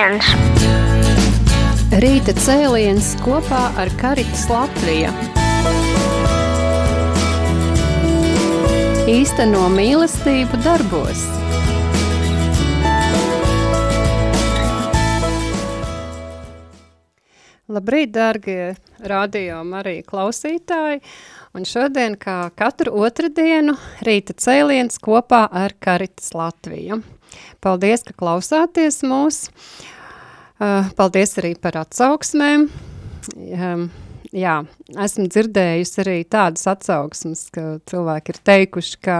cēliens! Rīta cēliens kopā ar Karitas Latviju. Īsteno mīlestību darbos. Labrīt, dārgie radio Marija klausītāji! Un šodien, kā katru otrdienu, rīta cēliens kopā ar Karitas Latviju. Paldies, ka klausāties mūs! Paldies arī par atsauksmēm. Jā, esmu dzirdējusi arī tādas atsauksmes, ka cilvēki ir teikuši, ka,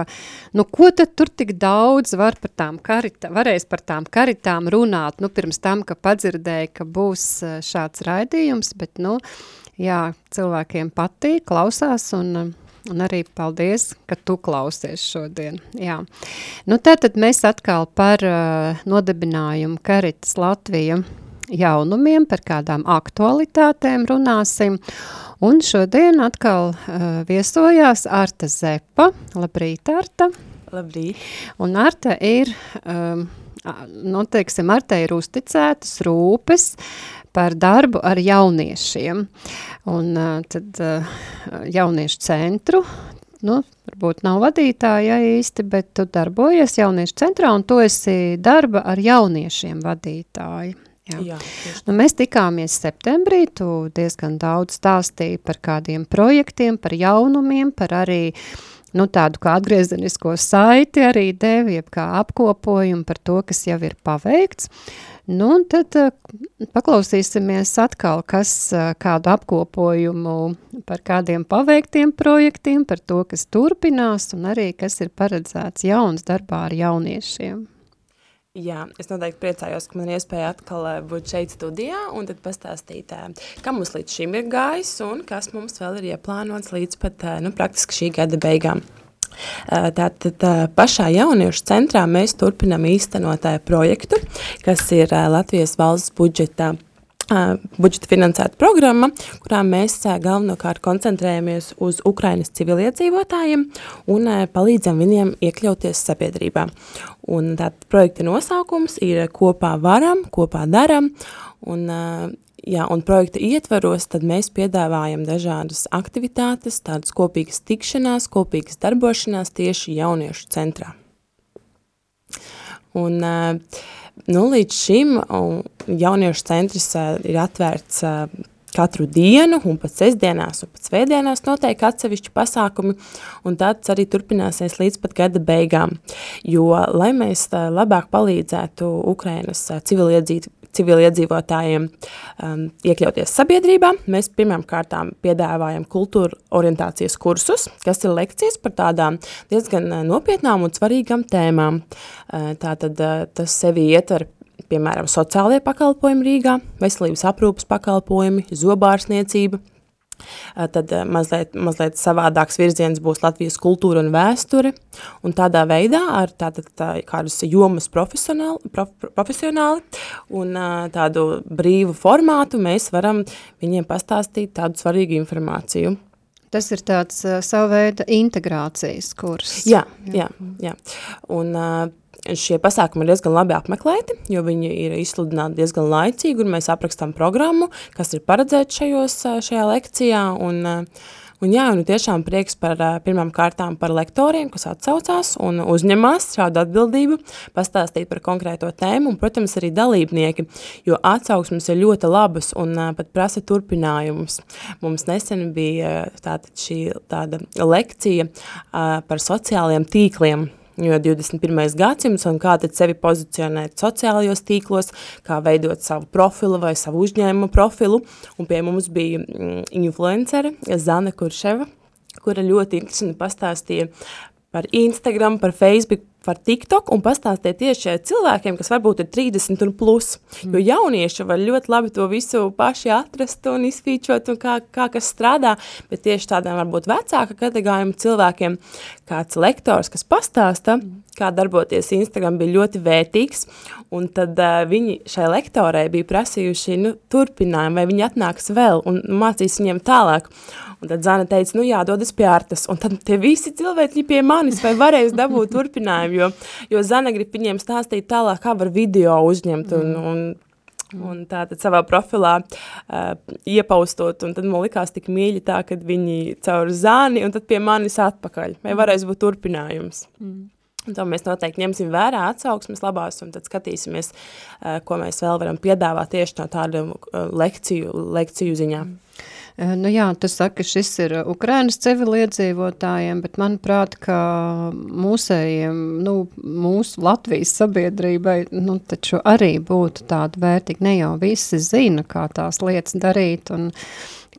nu, ko tad tur tik daudz var par tām karitām, varēs par tām karitām runāt, nu, pirms tam, ka padzirdēja, ka būs šāds raidījums, bet, nu, jā, cilvēkiem patīk, klausās un, un arī paldies, ka tu klausies šodien, jā. Nu, tātad mēs atkal par uh, nodibinājumu Karitas Latviju jaunumiem, par kādām aktualitātēm runāsim. Un šodien atkal uh, viesojās Arta Zepa. Labrīt, Arta! Labrīt! Un Arta ir, um, nu, teiksim, Arta ir uzticētas rūpes par darbu ar jauniešiem. Un uh, tad uh, jauniešu centru, nu, varbūt nav vadītāja īsti, bet tu darbojies jauniešu centrā un tu esi darba ar jauniešiem vadītāji. Jā. Jā, nu, mēs tikāmies septembrī, tu diezgan daudz stāstīji par kādiem projektiem, par jaunumiem, par arī nu, tādu kā atgriezenisko saiti arī devi, jeb kā apkopojumu par to, kas jau ir paveikts. Nu, un tad uh, paklausīsimies atkal, kas uh, kādu apkopojumu par kādiem paveiktiem projektiem, par to, kas turpinās un arī, kas ir paredzēts jauns darbā ar jauniešiem. Jā, es noteikti priecājos, ka man ir iespēja atkal eh, būt šeit studijā un tad pastāstīt, eh, kā mums līdz šim ir gājis un kas mums vēl ir ieplānots līdz pat, eh, nu, praktiski šī gada beigām. Tātad pašā jauniešu centrā mēs turpinam īstenot projektu, kas ir Latvijas valsts budžeta budžeta finansēta programma, kurā mēs galvenokārt koncentrējamies uz Ukrainas civiliedzīvotājiem un palīdzam viņiem iekļauties sabiedrībā. Un tātad projekta nosaukums ir Kopā varam, kopā daram, un, jā, un projekta ietvaros tad mēs piedāvājam dažādas aktivitātes, tādas kopīgas tikšanās, kopīgas darbošanās tieši jauniešu centrā. Un, uh, Nu, līdz šim jauniešu centrs ir atvērts katru dienu, un pat sestdienās, un pat svētdienās notiek atsevišķi pasākumi, un tāds arī turpināsies līdz pat gada beigām. Jo, lai mēs labāk palīdzētu Ukrainas civiliedzīt, civiliedzīvotājiem um, iekļauties sabiedrībā. Mēs pirmām kārtām piedāvājam kultūra orientācijas kursus, kas ir lekcijas par tādām diezgan uh, nopietnām un svarīgām tēmām. Uh, tātad uh, tas sevi ietver piemēram, sociālie pakalpojumi Rīgā, veselības aprūpas pakalpojumi, zobārsniecība, tad mazliet, mazliet savādāks virziens būs Latvijas kultūra un vēsture, un tādā veidā ar tātad tā, kādus jomas profesionāli, prof, profesionāli un tādu brīvu formātu mēs varam viņiem pastāstīt tādu svarīgu informāciju. Tas ir tāds uh, savu veidu integrācijas kurs. Jā, jā, jā. Un uh, šie pasākumi ir diezgan labi apmeklēti, jo viņi ir izsludināti diezgan laicīgi, un mēs aprakstām programmu, kas ir paredzēts šajos, šajā lekcijā, un, un jā, un tiešām prieks par pirmām kārtām par lektoriem, kas atsaucās un uzņemās šādu atbildību, pastāstīt par konkrēto tēmu, un, protams, arī dalībnieki, jo atsauksmes ir ļoti labas un pat prasa turpinājumus. Mums nesen bija tātad šī tāda lekcija par sociālajiem tīkliem, jo 21. gadsimts un kā tad sevi pozicionēt sociālajos tīklos, kā veidot savu profilu vai savu uzņēmumu profilu, un pie mums bija mm, influencere Zana Kurševa, kura ļoti interesanti pastāstīja par Instagram, par Facebook, par TikTok un pastāstiet tieši cilvēkiem, kas varbūt ir 30 un plus, jo mm. jaunieši var ļoti labi to visu paši atrast un izfīčot un kā, kā kas strādā, bet tieši tādiem varbūt vecāka kategājuma cilvēkiem kāds lektors, kas pastāsta, mm. Kā darboties Instagram, bija ļoti vērtīgs, un tad uh, viņi šai lektorai bija prasījuši, nu, turpinājumu, vai viņi atnāks vēl un mācīs viņiem tālāk, Un tad Zana teica, nu jā, dodas pie Artas. Un tad tie visi cilvēki pie manis vai varēs dabūt turpinājumu, jo, jo Zana grib viņiem stāstīt tālāk, kā var video uzņemt un, mm. un. Un tā tad savā profilā uh, iepaustot, un tad man likās tik mīļi tā, kad viņi caur zāni, un tad pie manis atpakaļ. Vai varēs būt turpinājums? Mm. To mēs noteikti ņemsim vērā atsauksmes labās, un tad skatīsimies, uh, ko mēs vēl varam piedāvāt tieši no tādu uh, lekciju, lekciju ziņā. Mm. Nu jā, tu saki, šis ir Ukrainas civiliedzīvotājiem, bet manuprāt, ka mūsējiem, nu, mūsu Latvijas sabiedrībai, nu, taču arī būtu tāda vērtīga. Ne jau visi zina, kā tās lietas darīt, un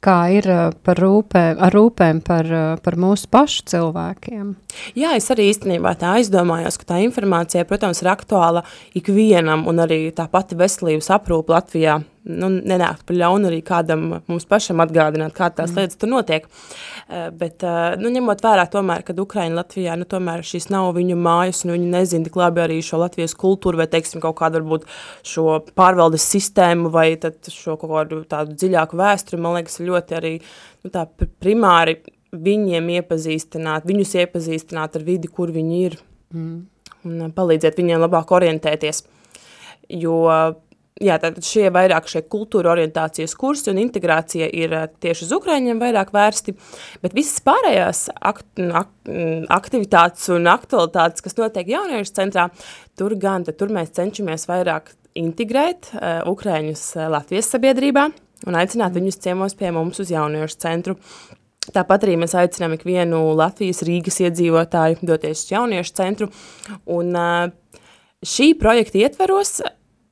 kā ir par rūpē, ar rūpēm par, par mūsu pašu cilvēkiem. Jā, es arī īstenībā tā aizdomājos, ka tā informācija, protams, ir aktuāla ikvienam, un arī tā pati veselības aprūpa Latvijā nu, nenākt par ļaunu arī kādam mums pašam atgādināt, kā tās mm. lietas tur notiek. Uh, bet, uh, nu, ņemot vērā tomēr, kad Ukraina Latvijā, nu, tomēr šīs nav viņu mājas, un viņi nezina tik labi arī šo Latvijas kultūru, vai, teiksim, kaut kādu varbūt šo pārvaldes sistēmu, vai tad šo kaut kādu tādu dziļāku vēsturi, man liekas, ļoti arī, nu, tā primāri viņiem iepazīstināt, viņus iepazīstināt ar vidi, kur viņi ir, mm. un palīdzēt viņiem labāk orientēties. Jo jā, tātad šie vairāk šie kultūra orientācijas kursi un integrācija ir eh, tieši uz Ukraiņiem vairāk vērsti, bet visas pārējās akt, ak, aktivitātes un aktualitātes, kas notiek jauniešu centrā, tur gan, tad tur mēs cenšamies vairāk integrēt uh, Ukraiņus uh, Latvijas sabiedrībā un aicināt viņus ciemos pie mums uz jauniešu centru. Tāpat arī mēs aicinām ikvienu Latvijas Rīgas iedzīvotāju doties uz jauniešu centru, un uh, šī projekta ietveros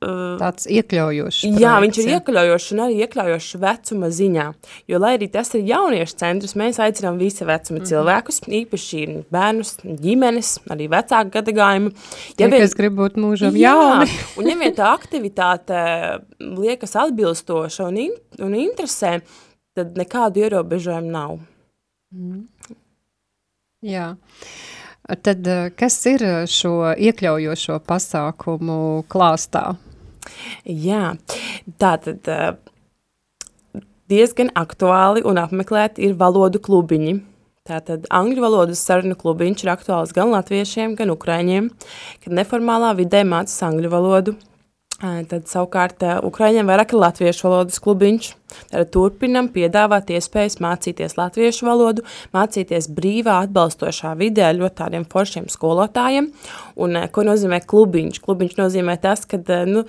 tāds iekļaujošs. Jā, projekts, viņš ir ja? iekļaujošs un arī iekļaujošs vecuma ziņā. Jo, lai arī tas ir jauniešu centrs, mēs aicinām visa vecuma mm -hmm. cilvēkus, īpaši bērnus, ģimenes, arī vecāku gadagājumu. Ja vien, kas grib būt mūžam jā, jauni. un ja vien tā aktivitāte liekas atbilstoša un, in, un interesē, tad nekādu ierobežojumu nav. Mm. Jā. Tad kas ir šo iekļaujošo pasākumu klāstā? Jā, tā tad diezgan aktuāli un apmeklēti ir valodu klubiņi. Tātad angļu valodas sarunu klubiņš ir aktuāls gan latviešiem, gan ukraiņiem, kad neformālā vidē mācas angļu valodu. Tad savukārt Ukraiņiem vairāk ir latviešu valodas klubiņš. Tad turpinam piedāvāt iespējas mācīties latviešu valodu, mācīties brīvā atbalstošā vidē ļoti tādiem foršiem skolotājiem. Un ko nozīmē klubiņš? Klubiņš nozīmē tas, ka nu,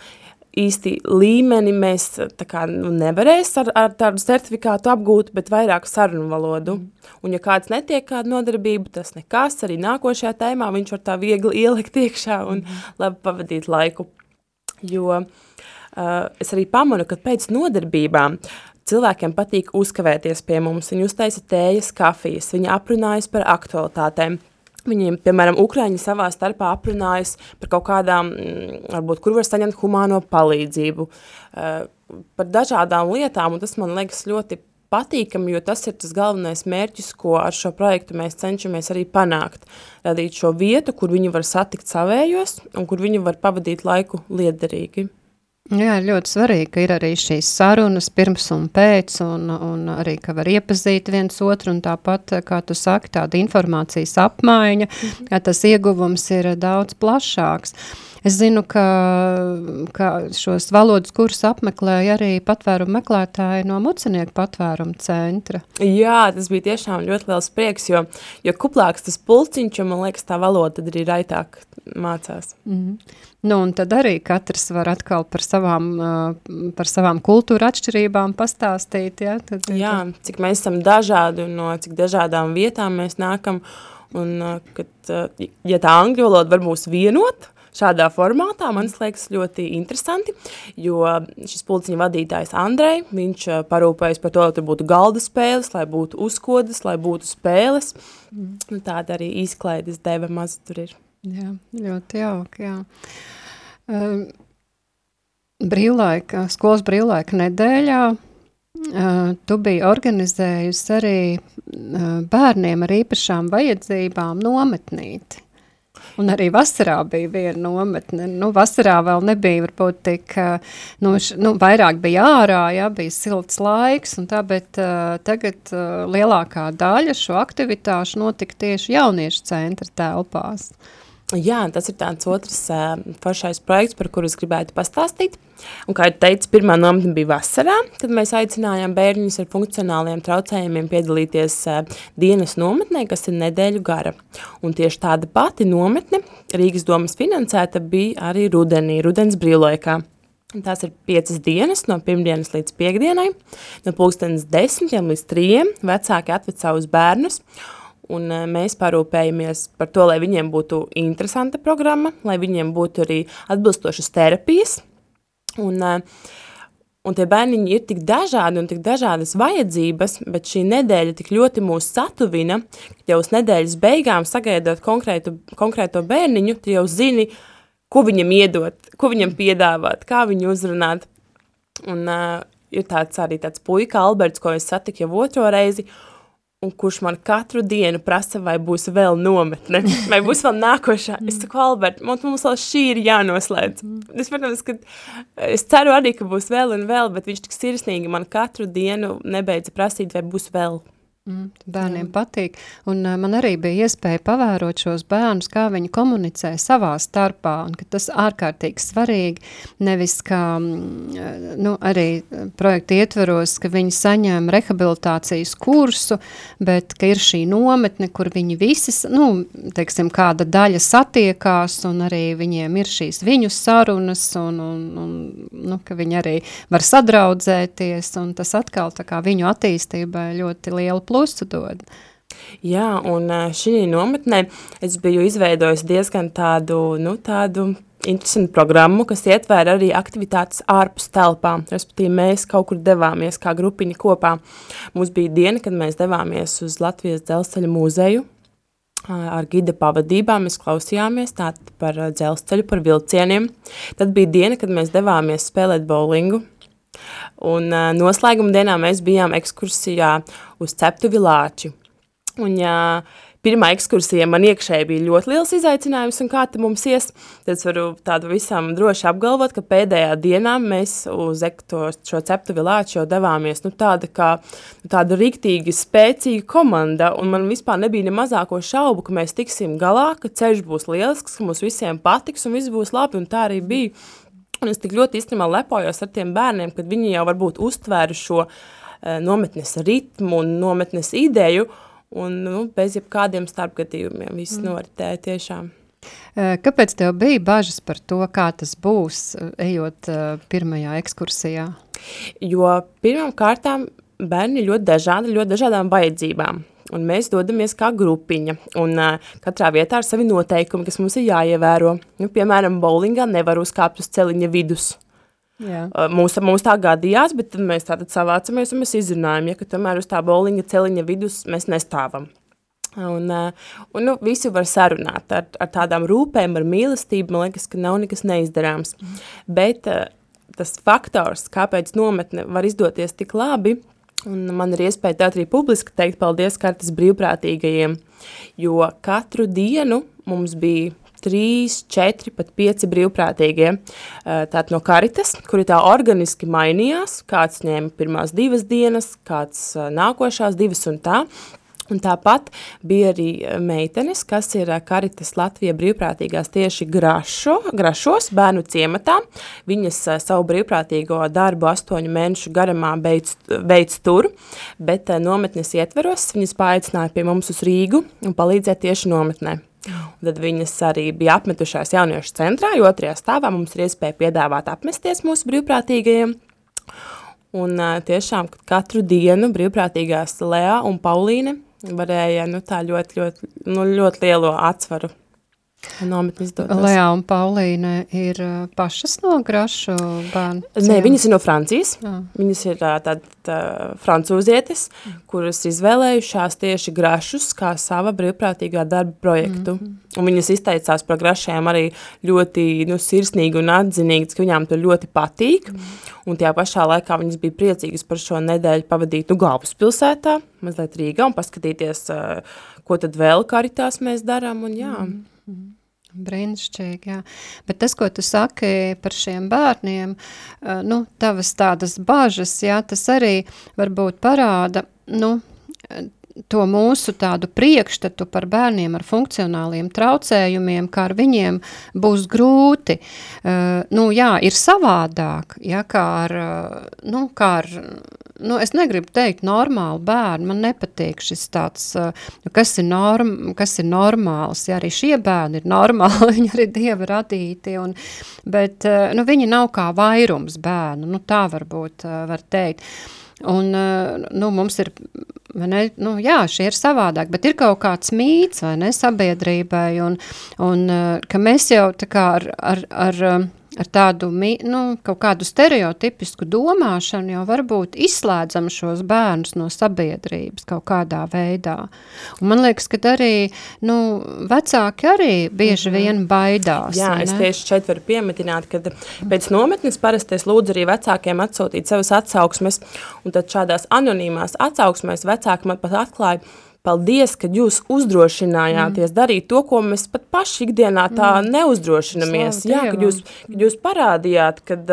īsti līmeni mēs kā, nu, nevarēs ar, ar tādu certifikātu apgūt, bet vairāk sarunu valodu. Un ja kāds netiek kāda nodarbība, tas nekas, arī nākošajā tēmā viņš var tā viegli ielikt iekšā un mm. labi pavadīt laiku. Jo uh, es arī pamanu, ka pēc nodarbībām cilvēkiem patīk uzkavēties pie mums, viņi uztaisa tējas, kafijas, viņi aprunājas par aktualitātēm, Viņiem, piemēram, Ukrāņi savā starpā aprunājas par kaut kādām, mm, varbūt, kur var saņemt humāno palīdzību, par dažādām lietām, un tas man liekas ļoti patīkami, jo tas ir tas galvenais mērķis, ko ar šo projektu mēs cenšamies arī panākt. Radīt šo vietu, kur viņi var satikt savējos un kur viņi var pavadīt laiku liederīgi. Jā, ļoti svarīgi, ka ir arī šīs sarunas pirms un pēc, un, un arī, ka var iepazīt viens otru, un tāpat, kā tu saki, tāda informācijas apmaiņa, mhm. ka tas ieguvums ir daudz plašāks. Es zinu, ka, ka šos valodas kursus apmeklēja arī patvērumu meklētāji no Mucinieku patvērumu centra. Jā, tas bija tiešām ļoti liels prieks, jo, jo kuplāks tas pulciņš, jo man liekas tā valoda tad arī raitāk mācās. Mm. Nu, un tad arī katrs var atkal par savām, par savām kultūra atšķirībām pastāstīt. Ja? Tad, Jā, cik mēs esam dažādi un no cik dažādām vietām mēs nākam. Un, kad, ja tā angļu valoda var mūs vienot, šādā formātā, man liekas ļoti interesanti, jo šis pulciņa vadītājs Andrei, viņš parūpējas par to, lai tur būtu galda spēles, lai būtu uzkodas, lai būtu spēles. Mm. Tāda arī izklaides deva maz tur ir. Jā, ļoti jauki, jā. Uh, brīvlaika, skolas brīvlaika nedēļā uh, tu biji organizējusi arī uh, bērniem ar īpašām vajadzībām nometnīti. Un arī vasarā bija viena nometne. Nu, vasarā vēl nebija varbūt tik, nu, š, nu vairāk bija ārā, jā, bija silts laiks, un tā, bet uh, tagad uh, lielākā daļa šo aktivitāšu notika tieši jauniešu centra telpās. Jā, tas ir tāds otrs uh, foršais projekts, par kuru es gribētu pastāstīt. Un, kā jau teicu, pirmā nometne bija vasarā, kad mēs aicinājām bērņus ar funkcionāliem traucējumiem piedalīties uh, dienas nometnē, kas ir nedēļu gara. Un tieši tāda pati nometne, Rīgas domas finansēta, bija arī rudenī, rudens brīvlaikā. Tās ir piecas dienas, no pirmdienas līdz piekdienai, no pulkstenes desmitiem līdz trījiem. Vecāki atved savus bērnus, un eh, mēs parūpējamies par to, lai viņiem būtu interesanta programma, lai viņiem būtu arī atbilstošas terapijas. Un, eh, un tie bērniņi ir tik dažādi un tik dažādas vajadzības, bet šī nedēļa tik ļoti mūs satuvina, ka jau uz nedēļas beigām sagaidot konkrētu, konkrēto bērniņu, tu jau zini, ko viņam iedot, ko viņam piedāvāt, kā viņu uzrunāt. Un uh, ir tāds arī tāds puika Alberts, ko es satiku jau otro reizi, un kurš man katru dienu prasa, vai būs vēl nometne, vai būs vēl nākošā. Es saku, Albert, mums, mums vēl šī ir jānoslēdz. Es, protams, ka es ceru arī, ka būs vēl un vēl, bet viņš tik sirsnīgi man katru dienu nebeidza prasīt, vai būs vēl. Mm, bērniem Jā. patīk, un uh, man arī bija iespēja pavērot šos bērnus, kā viņi komunicē savā starpā, tas ārkārtīgi svarīgi, nevis kā, mm, nu, arī projekta ietveros, ka viņi saņem rehabilitācijas kursu, bet ir šī nometne, kur viņi visi, nu, teiksim, kāda daļa satiekās, un arī viņiem ir šīs viņu sarunas, un, un, un nu, ka viņi arī var sadraudzēties, un tas atkal kā viņu attīstībai ļoti lielu plusu dod. Jā, un šī nometnē es biju izveidojis diezgan tādu, nu, tādu interesantu programmu, kas ietvēra arī aktivitātes ārpus telpām. Respektīvi, mēs kaut kur devāmies kā grupiņa kopā. Mums bija diena, kad mēs devāmies uz Latvijas dzelzceļa muzeju, ar gida pavadībā mēs klausījāmies par dzelzceļu, par vilcieniem. Tad bija diena, kad mēs devāmies spēlēt bowlingu, Un uh, noslēguma dienā mēs bijām ekskursijā uz Ceptuvi Lāči. Un, ja pirmā ekskursija man iekšēji bija ļoti liels izaicinājums, un kā te mums ies, tad es varu tādu visam droši apgalvot, ka pēdējā dienā mēs uz ekto, šo Ceptuvi Lāči jau devāmies, nu tāda kā, nu tāda riktīgi spēcīga komanda, un man vispār nebija ne mazāko šaubu, ka mēs tiksim galā, ka ceļš būs lielisks, ka mums visiem patiks un viss būs labi, un tā arī bija. Un es tik ļoti īstenībā lepojos ar tiem bērniem, kad viņi jau varbūt uztvēru šo uh, nometnes ritmu un nometnes ideju, un nu, bez jebkādiem starpgadījumiem viss mm. noritēja tiešām. Eh, kāpēc tev bija bažas par to, kā tas būs, eh, ejot pirmajā ekskursijā? Jo pirmām kārtām bērni ļoti dažādi, ļoti dažādām vajadzībām un mēs dodamies kā grupiņa, un uh, katrā vietā ir savi noteikumi, kas mums ir jāievēro. Nu, piemēram, bowlingā nevar uzkāpt uz celiņa vidus. Jā. Uh, mums, mums tā gadījās, bet tad mēs tātad savācamies un mēs izrunājam, ja, ka tomēr uz tā bowlinga celiņa vidus mēs nestāvam. Un, un nu, visu var sarunāt ar, ar tādām rūpēm, ar mīlestību, man liekas, ka nav nekas neizdarāms. Mm. Bet tas faktors, kāpēc nometne var izdoties tik labi, Un man ir iespēja tā arī publiski teikt paldies kartas brīvprātīgajiem, jo katru dienu mums bija trīs, četri, pat pieci brīvprātīgie. Tātad no karitas, kuri tā organiski mainījās, kāds ņēma pirmās divas dienas, kāds nākošās divas un tā. Un tāpat bija arī eh, meitenes, kas ir eh, Karitas Latvija brīvprātīgās tieši grašo, grašos bērnu ciematā. Viņas eh, savu brīvprātīgo darbu astoņu mēnešu garumā beidz, beidz tur, bet nometnes ietveros viņas paaicināja pie mums uz Rīgu un palīdzēja tieši nometnē. Un tad viņas arī bija apmetušās jauniešu centrā, jo otrajā stāvā mums ir iespēja piedāvāt apmesties mūsu brīvprātīgajiem. Un tiešām katru dienu brīvprātīgās Lea un Paulīne varēja nu, tā ļoti, ļoti, nu, ļoti lielo atsvaru nometni izdodas. Lea un Paulīne ir uh, pašas no grašu bērnu? Nē, viņas ir no Francijas. Jā. Viņas ir uh, tād tā, francūzietis, kuras izvēlējušās tieši grašus kā sava brīvprātīgā darba projektu. Mm -hmm. Un viņas izteicās par grašiem arī ļoti nu, sirsnīgi un atzinīgi, ka viņām tur ļoti patīk. Mm. Un tajā pašā laikā viņas bija priecīgas par šo nedēļu pavadīt nu, galvaspilsētā, mazliet Rīgā un paskatīties, uh, ko tad vēl karitās mēs darām. Un, jā. Mm. Mm. Brīnišķīgi, jā. Bet tas, ko tu saki par šiem bērniem, uh, nu, tavas tādas bažas, jā, tas arī varbūt parāda, nu, to mūsu tādu priekšstatu par bērniem ar funkcionāliem traucējumiem, kā ar viņiem būs grūti. Uh, nu, jā, ir savādāk, ja, kā ar, nu, kā ar, nu, es negribu teikt normālu bērnu, man nepatīk šis tāds, uh, kas ir, norm, kas ir normāls, ja arī šie bērni ir normāli, viņi arī Dieva radīti, un, bet, nu, viņi nav kā vairums bērnu, nu, tā varbūt var teikt. Un, nu, mums ir Ne, nu, jā, šie ir savādāk, bet ir kaut kāds mīts vai ne sabiedrībai, un, un ka mēs jau tā kā ar, ar, ar ar tādu nu, kaut kādu stereotipisku domāšanu jau varbūt izslēdzam šos bērnus no sabiedrības kaut kādā veidā. Un man liekas, ka arī nu, vecāki arī bieži mm -hmm. vien baidās. Jā, es tieši šeit varu piemetināt, ka pēc nometnes parasti es lūdzu arī vecākiem atsūtīt savas atsauksmes, un tad šādās anonīmās atsauksmēs vecāki man pat atklāja, Paldies, ka jūs uzdrošinājāties mm. darīt to, ko mēs pat paši ikdienā tā mm. neuzdrošinamies. Slavu Jā, kad jūs, kad jūs parādījāt, kad,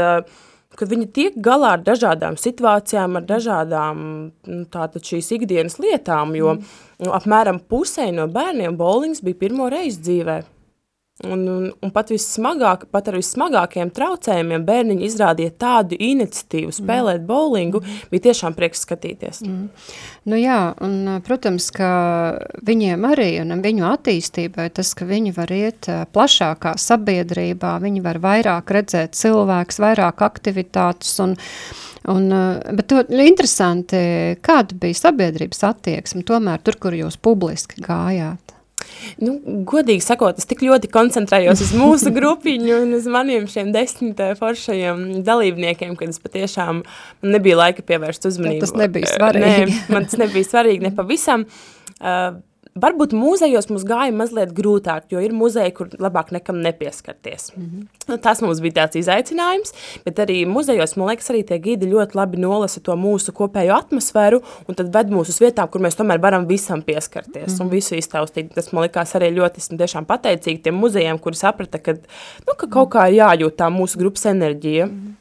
kad viņi tiek galā ar dažādām situācijām, ar dažādām nu, tātad šīs ikdienas lietām, jo mm. apmēram pusē no bērniem bowlings bija pirmo reizi dzīvē. Un, un, un pat, vissmagāk, pat ar vissmagākajiem traucējumiem bērniņi izrādīja tādu iniciatīvu spēlēt mm. bowlingu, mm. bija tiešām prieks skatīties. Mm. Nu jā, un, protams, ka viņiem arī un viņu attīstībai tas, ka viņi var iet plašākā sabiedrībā, viņi var vairāk redzēt cilvēks, vairāk aktivitātes un, Un, bet to interesanti, kāda bija sabiedrības attieksme tomēr tur, kur jūs publiski gājāt? Nu, godīgi sakot, es tik ļoti koncentrējos uz mūsu grupiņu un uz maniem šiem desmit eh, foršajiem dalībniekiem, kad es patiešām nebija laika pievērst uzmanību. Tas nebija svarīgi. Nē, man tas nebija svarīgi ne pavisam. Uh, Varbūt mūzejos mums gāja mazliet grūtāk, jo ir muzeji, kur labāk nekam nepieskarties. Mm -hmm. tas mums bija tāds izaicinājums, bet arī muzejos, man liekas, arī tie gidi ļoti labi nolasa to mūsu kopējo atmosfēru un tad ved mūs uz vietām, kur mēs tomēr varam visam pieskarties mm -hmm. un mhm. visu iztaustīt. Tas man likās arī ļoti, esmu tiešām pateicīgi tiem muzejiem, kuri saprata, ka, nu, ka kaut kā jājūt tā mūsu grupas enerģija. Mm -hmm.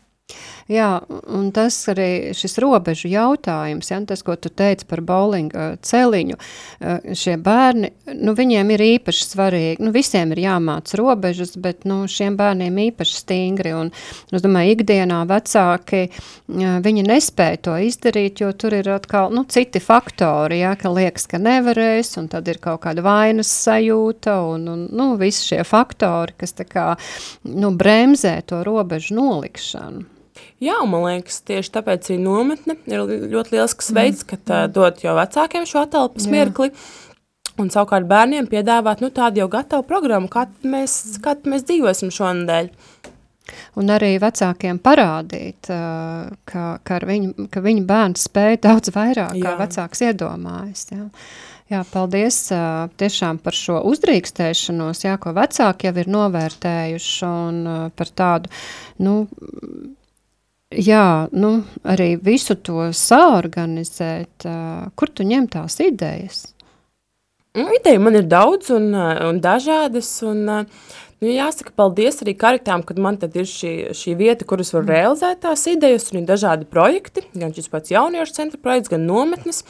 Jā, un tas arī šis robežu jautājums, ja, tas, ko tu teici par bowlinga celiņu, šie bērni, nu, viņiem ir īpaši svarīgi, nu, visiem ir jāmāc robežas, bet, nu, šiem bērniem īpaši stingri, un, es domāju, ikdienā vecāki, viņi nespēja to izdarīt, jo tur ir atkal, nu, citi faktori, ja, ka liekas, ka nevarēs, un tad ir kaut kāda vainas sajūta, un, un nu, visi šie faktori, kas tā kā, nu, bremzē to robežu nolikšanu. Jā, man liekas, tieši tāpēc arī nometne ir ļoti liels veids, mm. kad uh, dot jau vecākiem šo atelpas Jā. mirkli. Un savukārt bērniem piedāvāt nu, tādu jau gatavu programmu, kā mēs, kā mēs dzīvosim šonadēļ. Un arī vecākiem parādīt, ka, ka, viņu, ka viņa bērns spēja daudz vairāk, jā. kā vecāks iedomājas. Jā. Jā, paldies tiešām par šo uzdrīkstēšanos, jā, ko vecāki jau ir novērtējuši un par tādu, nu, Jā, nu, arī visu to saorganizēt, uh, kur tu ņem tās idejas? Nu, ideja man ir daudz un, un dažādas, un nu, jāsaka paldies arī karitām, kad man ir šī, šī vieta, kur es varu mm. realizēt tās idejas, un ir dažādi projekti, gan šis pats jauniešu centra projekts, gan nometnes,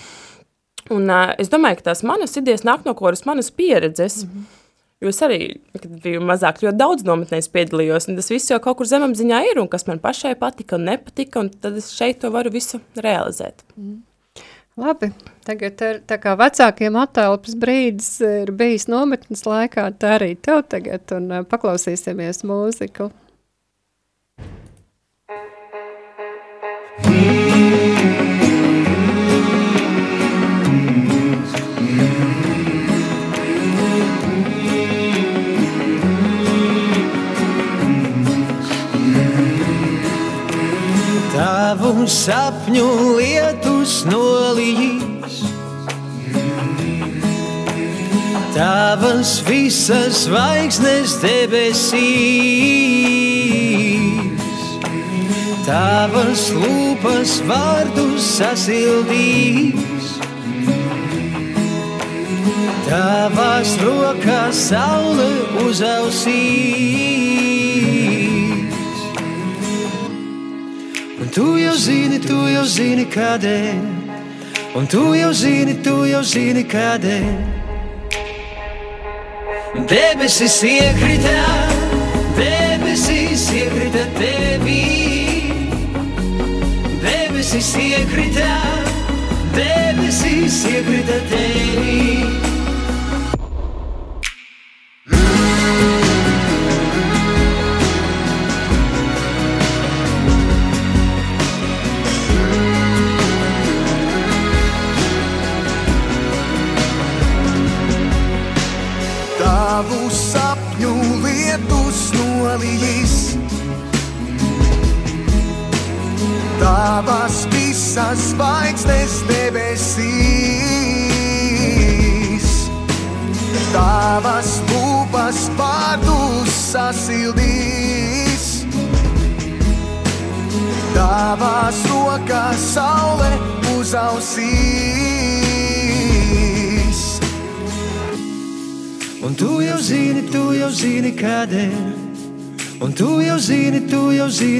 un uh, es domāju, ka tās manas idejas nāk no koras manas pieredzes, mm -hmm. Jo es arī, kad biju mazāk, ļoti daudz nometnēs piedalījos, un tas viss jau kaut kur zemapziņā ir, un kas man pašai patika un nepatika, un tad es šeit to varu visu realizēt. Mm. Labi, tagad ar, tā kā vecākiem attēlpas brīdis ir bijis nometnes laikā, tā arī tev tagad, un paklausīsimies mūziku. Tavu sapņu lietus nolīs, Tavas visas zvaigznes debesīs, Tavas lūpas vārdus sasildīs, Tavās rokās saule uzausīs. Tu jau zini, tu jau zini, kādēļ. Un tu jau zini, tu jau zini, kādēļ. Debesis iekrita, debesis iekrita tevī. Debesis iekrita, debesis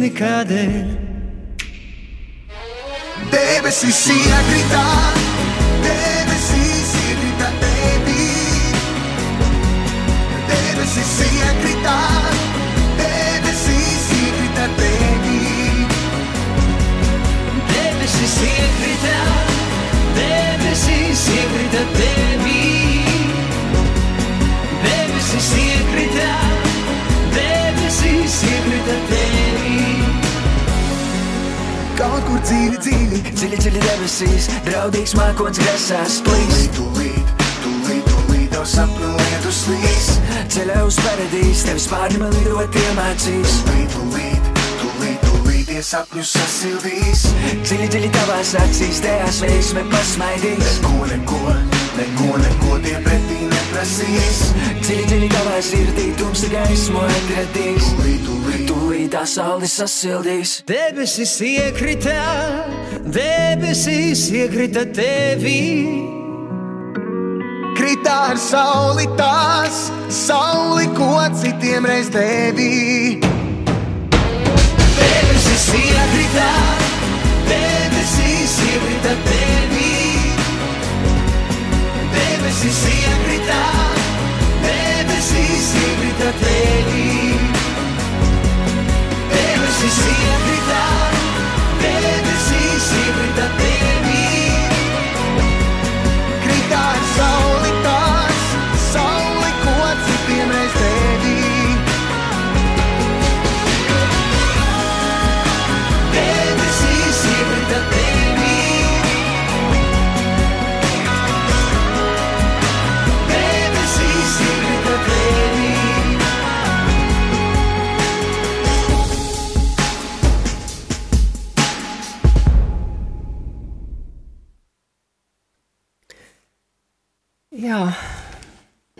jau zini, kādēļ. Debesis iekrita, debesis iekrita tevī. Debesis iekrita, debesis iekrita tevī. Debesis iekrita, debesis iekrita tevī. Debesis Kaut kur dziļi, dziļi, Dziļi, dziļi debesīs, draudīgs mākonis grasās plīs. tūlīt, tūlīt, tūlīt, tev sapņu lietus līs. Ceļā uz paradīs, tevis pārņem lidot iemācīs. Tūlīt, tūlīt, tūlīt, tūlīt, tie sapņus sasildīs. Dziļi, dziļi tavās acīs, tajās veiksme pasmaidīs. Neko, neko, neko, neko tie pretī neprasīs. Dziļi, dziļi tavā sirdī, tumsa gaismu atradīs. Tūlīt, tūlīt, Tūlīt tā saule sasildīs. Debesis iekrita, debesis iekrita tevī. Kritā ar sauli tās, sauli, ko citiem reiz devī. Debesis iekrita, debesis iekrita tevī. Debesis iekrita, debesis iekrita tevī. Debesis iekrita,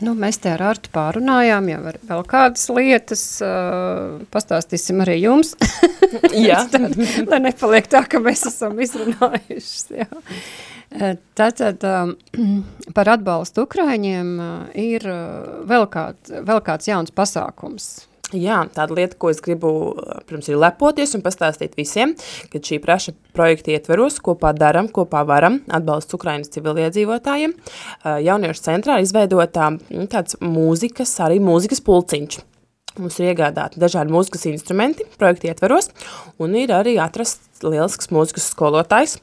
nu, mēs te ar Artu pārunājām jau ar vēl kādas lietas, uh, pastāstīsim arī jums. Jā. Tad, lai nepaliek tā, ka mēs esam izrunājušas, jā. Tātad um, par atbalstu Ukraiņiem ir vēl, kād, vēl kāds jauns pasākums. Jā, tāda lieta, ko es gribu, protams, ir lepoties un pastāstīt visiem, ka šī praša projekta ietveros kopā daram, kopā varam atbalsts Ukrainas civiliedzīvotājiem. Jauniešu centrā izveidotā mm, tāds mūzikas, arī mūzikas pulciņš. Mums ir iegādāti dažādi mūzikas instrumenti projekta ietveros, un ir arī atrasts lielisks mūzikas skolotājs,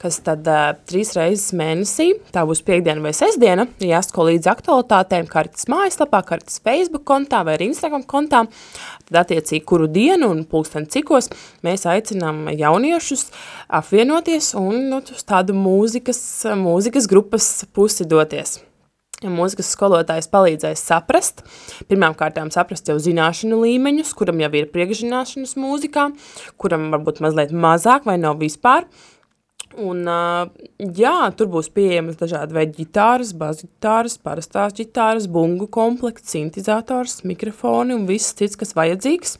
kas tad uh, trīs reizes mēnesī, tā būs piekdiena vai sestdiena, jāsako līdz aktualitātēm karitas mājaslapā, karitas Facebook kontā vai Instagram kontā, tad attiecīgi kuru dienu un pulksten cikos mēs aicinām jauniešus apvienoties un nu, uz tādu mūzikas, mūzikas grupas pusi doties. Ja mūzikas skolotājs palīdzēs saprast, pirmām kārtām saprast jau zināšanu līmeņus, kuram jau ir priekšzināšanas mūzikā, kuram varbūt mazliet mazāk vai nav vispār. Un, jā, tur būs pieejamas dažādi veidi ģitāras, basģitāras, parastās ģitāras, bungu komplekts, sintizators, mikrofoni un viss cits, kas vajadzīgs,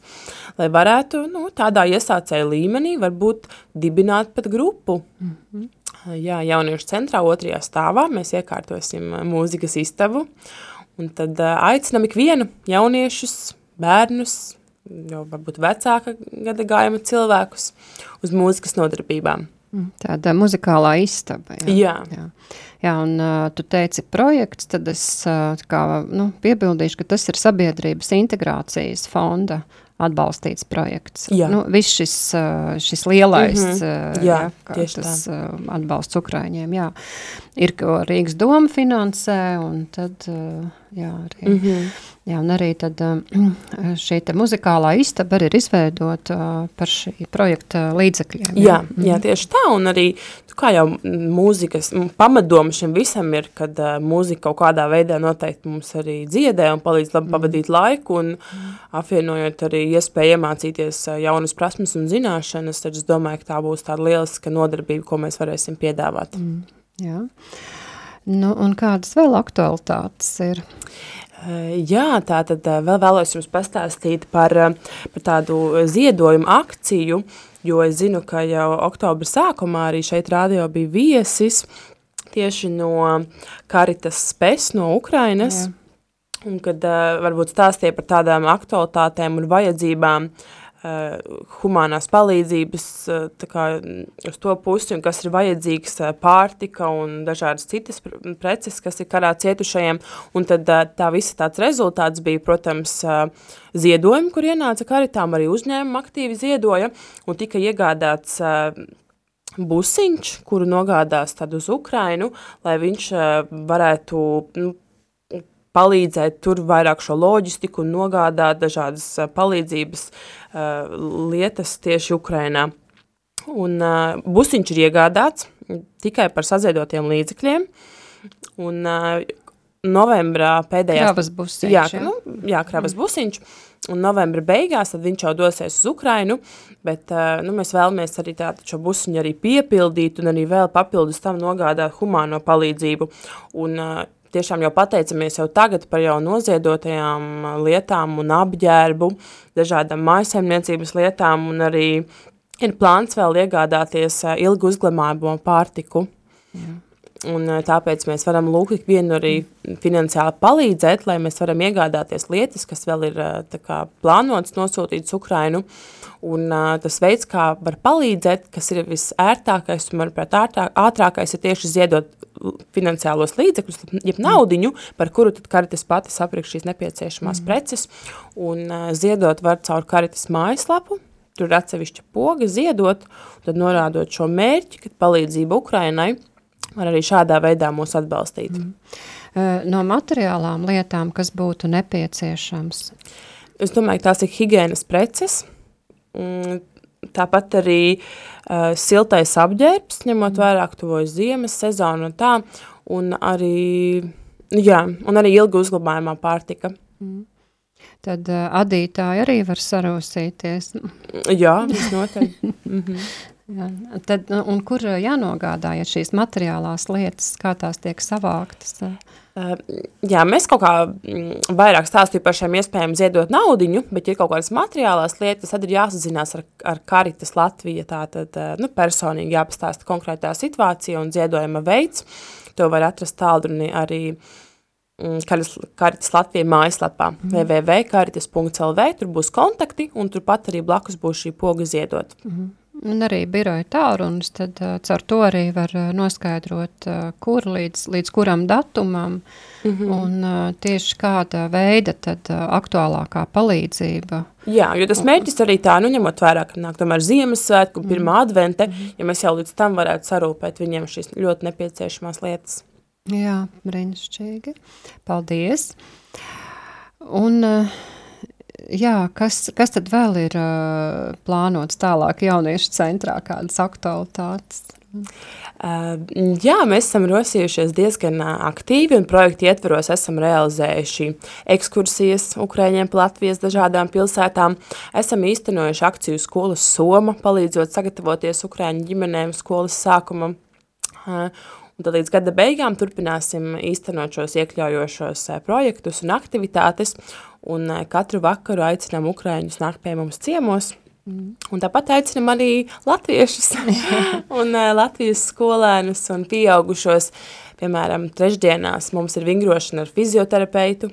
lai varētu nu, tādā iesācēja līmenī varbūt dibināt pat grupu. Mm -hmm. Jā, jauniešu centrā otrajā stāvā mēs iekārtosim mūzikas istabu, un tad aicinam ikvienu jauniešus, bērnus, jau varbūt vecāka gada gājuma cilvēkus uz mūzikas nodarbībām. Tāda muzikālā istaba. Jā. Jā, jā un uh, tu teici projekts, tad es uh, kā, nu, piebildīšu, ka tas ir sabiedrības integrācijas fonda atbalstīts projekts. Jā. Nu, viss šis, šis lielais Mhm. uh, Jā, tieši tas uh, atbalsts Ukraiņiem, jā. Ir, ko Rīgas doma finansē, un tad, uh, jā, arī, mm Mhm. -hmm. jā, un arī tad um, šī muzikālā istaba ir izveidota uh, par šī projekta līdzekļiem. Jā, jā, tieši tā, un arī, tu kā jau mūzikas, pamatdoma šim visam ir, kad uh, mūzika kaut kādā veidā noteikti mums arī dziedē un palīdz labi pavadīt laiku, un apvienojot arī iespēju iemācīties uh, jaunas prasmes un zināšanas, tad es domāju, ka tā būs tāda lieliska nodarbība, ko mēs varēsim piedāvāt. Mm. Jā. Nu, un kādas vēl aktualitātes ir? Jā, tā tad eh, vēl vēlos jums pastāstīt par, eh, par tādu ziedojumu akciju, jo es zinu, ka jau oktobra sākumā arī šeit rādio bija viesis tieši no Karitas Spes no Ukrainas, Jā. un kad uh, varbūt stāstīja par tādām aktualitātēm un vajadzībām uh, humanās palīdzības uh, tā kā, mm, uz to pusi, un kas ir vajadzīgs uh, pārtika un dažādas citas pre- preces, kas ir karā cietušajiem, un tad tā visa tāds rezultāts bija, protams, ziedojumi, kur ienāca karitām, arī uzņēmumi aktīvi ziedoja, un tika iegādāts busiņš, kuru nogādās tad uz Ukrainu, lai viņš varētu nu, palīdzēt tur vairāk šo loģistiku un nogādāt dažādas uh, palīdzības uh, lietas tieši Ukrainā. Un uh, busiņš ir iegādāts tikai par saziedotiem līdzekļiem, un uh, novembrā pēdējās... Kravas busiņš, Jā, jā. nu, jā kravas busiņš, un novembra beigās tad viņš jau dosies uz Ukrainu, bet uh, nu, mēs vēlamies arī tādu šo busiņu arī piepildīt un arī vēl papildus tam nogādāt humāno palīdzību. Un, uh, tiešām jau pateicamies jau tagad par jau noziedotajām lietām un apģērbu, dažādām mājasemniecības lietām un arī ir plāns vēl iegādāties ilgu uzglabājumu pārtiku. Un eh, tāpēc mēs varam lūgt ikvienu arī finansiāli palīdzēt, lai mēs varam iegādāties lietas, kas vēl ir kā plānotas nosūtīt uz Ukrainu. Un tas veids, kā var palīdzēt, kas ir visērtākais un, manuprāt, ātrāk, ātrākais, ir tieši ziedot finansiālos līdzekļus, jeb naudiņu, par kuru tad karitas pati sapirks šīs nepieciešamās mm. preces. Un uh, ziedot var caur karitas mājaslapu, tur ir atsevišķa poga ziedot, tad norādot šo mērķi, kad palīdzība Ukrainai, var arī šādā veidā mūs atbalstīt. Mm. No materiālām lietām, kas būtu nepieciešams. Es domāju, ka tās ir higiēnas preces, mm, tāpat arī uh, siltais apģērbs, ņemot vērā, ka tuvojas ziemas sezona un tā, un arī, jā, un arī ilgi uzglabājumā pārtika. Tad uh, adītāji arī var sarūsīties. Jā, visnotaļ. Jā. Tad, un kur jānogādā, ja šīs materiālās lietas, kā tās tiek savāktas? Uh, jā, mēs kaut kā mm, vairāk stāstīju par šiem iespējām ziedot naudiņu, bet ir kaut kādas materiālās lietas, tad ir jāsazinās ar, ar Karitas Latviju, tātad uh, nu, personīgi jāpastāsta konkrētā situācija un ziedojuma veids. To var atrast tālruni arī mm, Karitas, Karitas Latvija mājaslapā mm. www.karitas.lv, tur būs kontakti un turpat arī blakus būs šī poga ziedot. Mm. Un arī biroja tālrunis, tad uh, caur to arī var uh, noskaidrot, uh, kur līdz, līdz kuram datumam mm -hmm. un tieši kāda veida tad aktuālākā palīdzība. Jā, jo tas mērķis arī tā, nu ņemot vērā, ka nāk tomēr Ziemassvētku un pirmā advente, ja mēs jau līdz tam varētu sarūpēt viņiem šīs ļoti nepieciešamās lietas. Jā, brīnišķīgi. Paldies. Un, uh, jā, kas, kas tad vēl ir uh, plānots tālāk jauniešu centrā, kādas aktualitātes? Uh, jā, mēs esam rosījušies diezgan aktīvi un projektu ietveros esam realizējuši ekskursijas Ukraiņiem Latvijas dažādām pilsētām. Esam īstenojuši akciju skolas Soma, palīdzot sagatavoties Ukraiņu ģimenēm skolas sākumam. Uh, Un tad līdz gada beigām turpināsim īstenot šos iekļaujošos eh, projektus un aktivitātes, un eh, katru vakaru aicinām Ukraiņus nākt pie mums ciemos, Un tāpat aicinam arī latviešus un uh, Latvijas skolēnus un pieaugušos. Piemēram, trešdienās mums ir vingrošana ar fizioterapeitu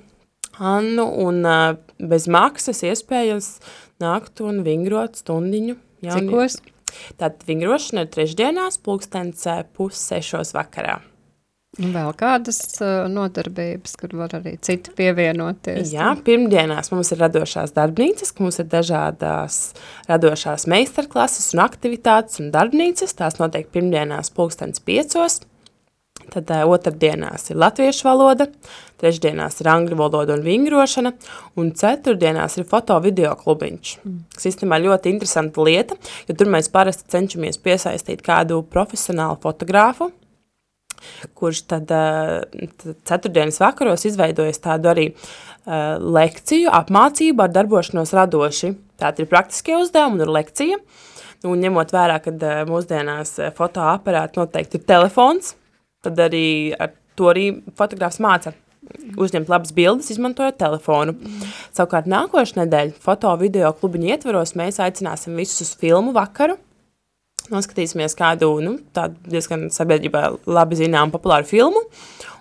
Annu un uh, bez maksas iespējas nākt un vingrot stundiņu. Cikos? Tātad vingrošana ir trešdienās, pulkstens uh, pussešos vakarā. Vēl kādas uh, nodarbības, kur var arī citi pievienoties? Jā, pirmdienās mums ir radošās darbnīcas, mums ir dažādās radošās meistarklases un aktivitātes un darbnīcas. Tās notiek pirmdienās pulkstens piecos. Tad uh, otrdienās ir latviešu valoda, trešdienās ir angļu valoda un vingrošana, un ceturtdienās ir foto-video klubiņš. Mm. Tas īstenībā ļoti interesanta lieta, jo tur mēs parasti cenšamies piesaistīt kādu profesionālu fotogrāfu, kurš tad, tad ceturtdienas vakaros izveidojas tādu arī uh, lekciju, apmācību ar darbošanos radoši. Tātad ir praktiskie uzdevumi un ir lekcija. Nu, un ņemot vērā, ka uh, mūsdienās fotoaparāti noteikti ir telefons, tad arī ar to arī fotogrāfs māca uzņemt labas bildes, izmantojot telefonu. Savukārt nākošais nedēļa foto video klubiņa ietvaros mēs aicināsim visus uz filmu vakaru, noskatīsimies kādu nu, diezgan sabiedrībā labi zinām populāru filmu.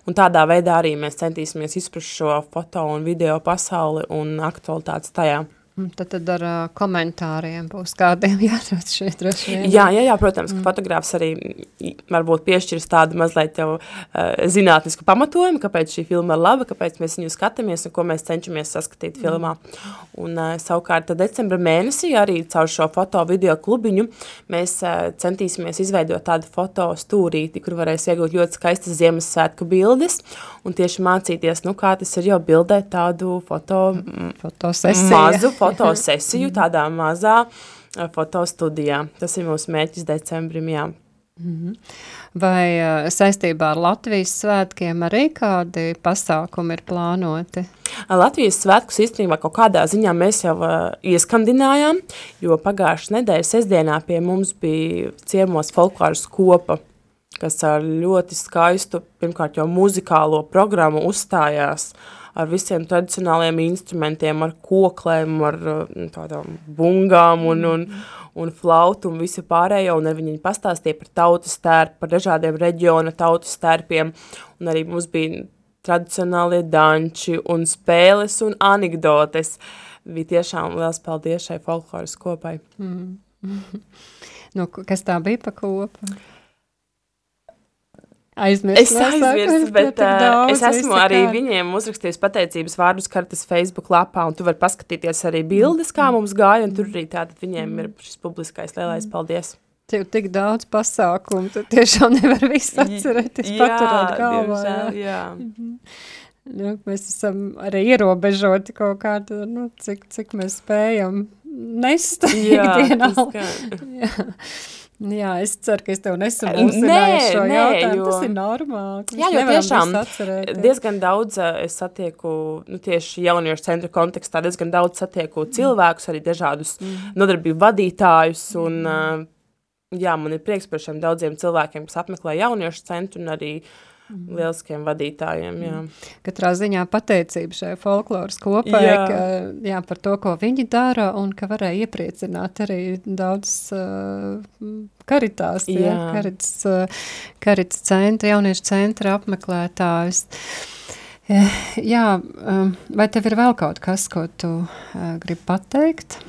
Un tādā veidā arī mēs centīsimies izprast šo foto un video pasauli un aktualitātes tajā. Tad, tad ar uh, komentāriem būs kādiem jārod šeit droši vien. Jā, jā, jā, protams, ka mm. fotogrāfs arī varbūt piešķirs tādu mazliet jau uh, zinātnisku pamatojumu, kāpēc šī filma ir laba, kāpēc mēs viņu skatāmies un ko mēs cenšamies saskatīt mm. filmā. Un uh, savukārt decembra mēnesī arī caur šo foto video klubiņu mēs uh, centīsimies izveidot tādu foto stūrīti, kur varēs iegūt ļoti skaistas Ziemassvētku bildes un tieši mācīties, nu kā tas ir jau bildēt tādu foto, fotosesiju. mazu fotosesiju tādā mazā eh, fotostudijā. Tas ir mūsu mērķis decembrim, jā. Mhm. Vai uh, saistībā ar Latvijas svētkiem arī kādi pasākumi ir plānoti? Latvijas svētkus īstenībā kaut kādā ziņā mēs jau uh, ieskandinājām, jo pagājušas nedēļas sestdienā pie mums bija ciemos folkloras kopa kas ar ļoti skaistu, pirmkārt jau muzikālo programmu uzstājās ar visiem tradicionāliem instrumentiem, ar koklēm, ar mm, tādām bungām un, un, un flautu un visu pārējo, un ar viņi pastāstīja par tautas tērpu, par dažādiem reģiona tautas tērpiem, un arī mums bija tradicionālie danči un spēles un anekdotes. Bija tiešām liels paldies šai folkloras kopai. Mm. nu, kas tā bija pa kopu? Aizmirst, es aizmirstu, bet uh, es esmu arī kā. viņiem uzrakstījis pateicības vārdus kartes Facebook lapā, un tu vari paskatīties arī bildes, kā mums gāja, un tur arī tātad viņiem ir šis publiskais lielais paldies. Tev tik daudz pasākumu, tu tiešām nevar visu atcerēties, paturēt galvā. Jā, jā. Mhm. Nu, mēs esam arī ierobežoti kaut kādu, nu, cik, cik mēs spējam nest ikdienā. Jā, Jā, es ceru, ka es tev nesamulsināju šo nē, jautājumu. Jo... Tas ir normāli. Jā, jo tiešām diezgan daudz es satieku, nu tieši jauniešu centra kontekstā, diezgan daudz satieku mm. cilvēkus, arī dažādus mm. nodarbību vadītājus un mm. jā, man ir prieks par šiem daudziem cilvēkiem, kas apmeklē jauniešu centru un arī uh. Lieliskiem vadītājiem. Jā. Mhm. Katrā ziņā pateicība šai folkloras kopai, jā. Ka, jā, par to, ko viņi dara, un ka varēja iepriecināt arī daudz uh, karitās, jā. Jā, karits, uh, karits centra, jauniešu centra apmeklētājus. Eh, jā, vai tev ir vēl kaut kas, ko tu uh, gribi pateikt?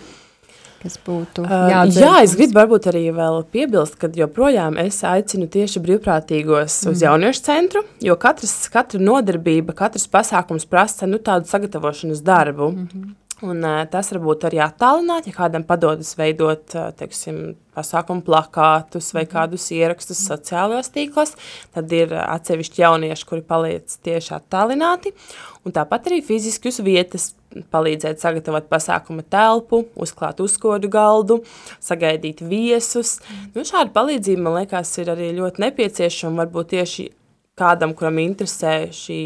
Kas būtu jāatzīst? Uh, jā, es gribu varbūt arī vēl piebilst, ka joprojām es aicinu tieši brīvprātīgos mm. uz jauniešu centru, jo katras, katra nodarbība, katrs pasākums prasa nu, tādu sagatavošanas darbu. Mm -hmm. Un, uh, tas varbūt arī attālināt, ja kādam padodas veidot uh, teiksim, pasākumu plakātus vai mhm. kādus ierakstus sociālajos tīklos, tad ir atsevišķi jaunieši, kuri paliec tieši attālināti. Un tāpat arī fiziski uz vietas palīdzēt sagatavot pasākuma telpu, uzklāt uzkodu galdu, sagaidīt viesus. Nu, šāda palīdzība, man liekas, ir arī ļoti nepieciešama, varbūt tieši kādam, kuram interesē šī,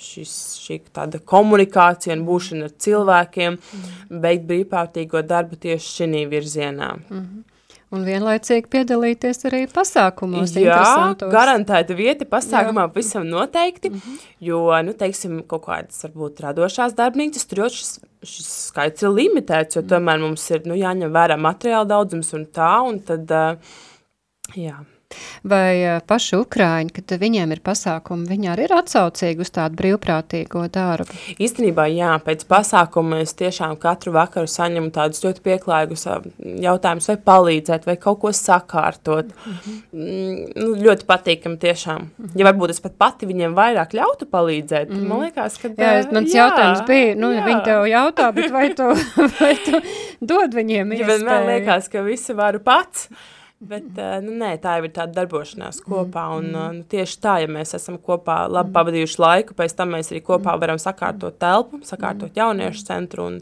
šis, šī tāda komunikācija un būšana ar cilvēkiem, mm. beigt brīvprātīgo darbu tieši šī virzienā. Mm -hmm. Un vienlaicīgi piedalīties arī pasākumos. Jā, garantēta vieta pasākumā Jā. visam noteikti, mm -hmm. jo, nu, teiksim, kaut kādas varbūt radošās darbnīcas, tur jau šis, šis skaits ir limitēts, jo mm tomēr mums ir, nu, jāņem vērā materiāla daudzums un tā, un tad, uh, jā. Vai paši Ukraiņi, kad viņiem ir pasākumi, viņi arī ir atsaucīgi uz tādu brīvprātīgo darbu? Īstenībā, jā, pēc pasākuma es tiešām katru vakaru saņemu tādus ļoti pieklājīgus jautājumus, vai palīdzēt, vai kaut ko sakārtot. Mm -hmm. nu, ļoti patīkami tiešām. Mm -hmm. Ja varbūt es pat pati viņiem vairāk ļautu palīdzēt, mm -hmm. man liekas, ka... Jā, mans jā, jautājums bija, nu, jā. viņi tev jautā, bet vai tu, vai tu dod viņiem iespēju? Ja vienmēr liekas, ka visu varu pats. Bet eh, nu, nē, tā jau ir tāda darbošanās kopā. Un, mm. nu, tieši tā, ja mēs esam kopā labi pavadījuši laiku, pēc tam mēs arī kopā varam sakārtot telpu, sakārtot jauniešu centru un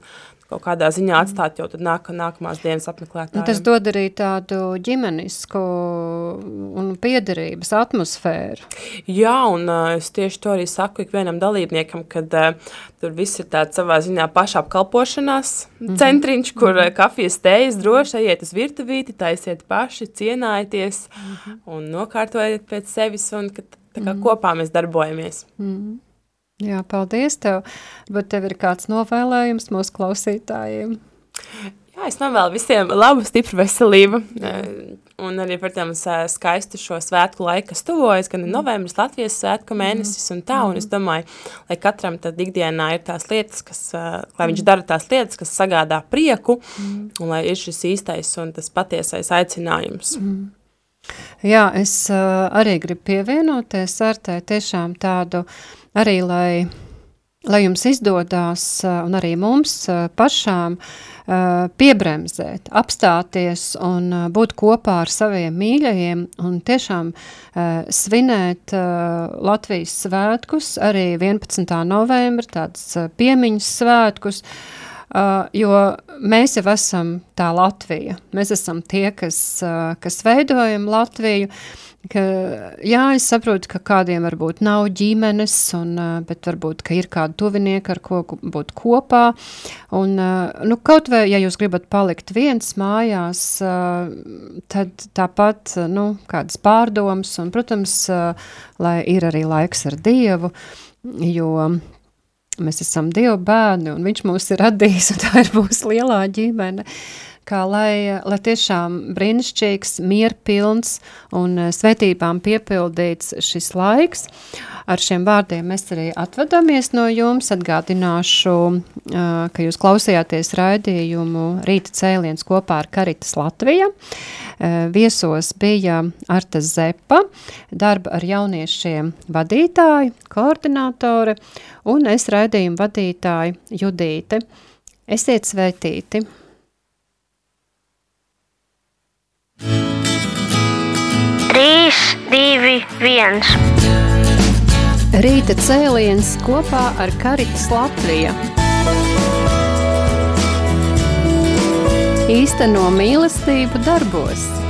kaut kādā ziņā atstāt jau nāk, nākamās dienas apmeklētājiem. Nu, tas dod arī tādu ģimenisku un piederības atmosfēru. Jā, un uh, es tieši to arī saku ikvienam dalībniekam, kad uh, tur viss ir tāds savā ziņā pašapkalpošanās mm -hmm. centriņš, kur uh, kafijas tējas droši ejiet uz virtuvīti, taisiet paši, cienājieties mm -hmm. un nokārtojiet pēc sevis un kad tā kā mm -hmm. kopā mēs darbojamies. Mm -hmm. Jā, paldies tev. Bet tev ir kāds novēlējums mūsu klausītājiem? Jā, es novēlu visiem labu, stipru veselību. Un arī, protams, skaistu šo svētku laiku, kas tuvojas, gan novembris, Latvijas svētku mēnesis un tā. Un es domāju, lai katram tad ikdienā ir tās lietas, kas, lai viņš dara tās lietas, kas sagādā prieku, un lai ir šis īstais un tas patiesais aicinājums. Mm. Jā, es uh, arī gribu pievienoties ar te tiešām tādu uh, arī lai, lai jums izdodas un arī mums pašām piebremzēt, apstāties un būt kopā ar saviem mīļajiem un tiešām svinēt Latvijas svētkus, arī 11. novembra, tāds piemiņas svētkus, Uh, jo mēs jau esam tā Latvija. Mēs esam tie, kas, uh, kas veidojam Latviju. Ka, jā, es saprotu, ka kādiem varbūt nav ģimenes, un, uh, bet varbūt, ir kādi tuvinieki, ar ko būt kopā. Un, uh, nu, kaut vai, ja jūs gribat palikt viens mājās, uh, tad tāpat, nu, kādas pārdomas, un, protams, lai ir arī laiks ar Dievu, jo Mēs esam Dieva bērni, un Viņš mūs ir radījis, un tā ir mūsu lielā ģimene kā lai, lai tiešām brīnišķīgs, mierpilns un eh, svētībām piepildīts šis laiks. Ar šiem vārdiem mēs arī atvadāmies no jums. Atgādināšu, eh, ka jūs klausījāties raidījumu Rīta cēliens kopā ar Karitas Latvija. Eh, viesos bija Arta Zepa, darba ar jauniešiem vadītāji, koordinātore un es raidījumu vadītāji Judīte. Esiet sveitīti! 3, 2, 1. Rīta cēliens kopā ar Karitas Latviju. Īsteno mīlestību darbos!